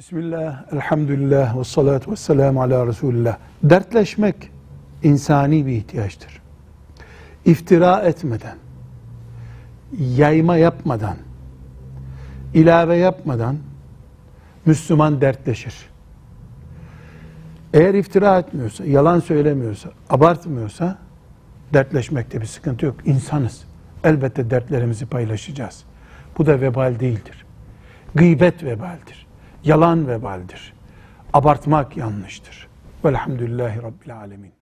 Bismillah, elhamdülillah ve salatu ve selamu ala Resulullah. Dertleşmek insani bir ihtiyaçtır. İftira etmeden, yayma yapmadan, ilave yapmadan Müslüman dertleşir. Eğer iftira etmiyorsa, yalan söylemiyorsa, abartmıyorsa dertleşmekte bir sıkıntı yok. İnsanız. Elbette dertlerimizi paylaşacağız. Bu da vebal değildir. Gıybet vebaldir. Yalan vebaldir. Abartmak yanlıştır. Velhamdülillahi Rabbil Alemin.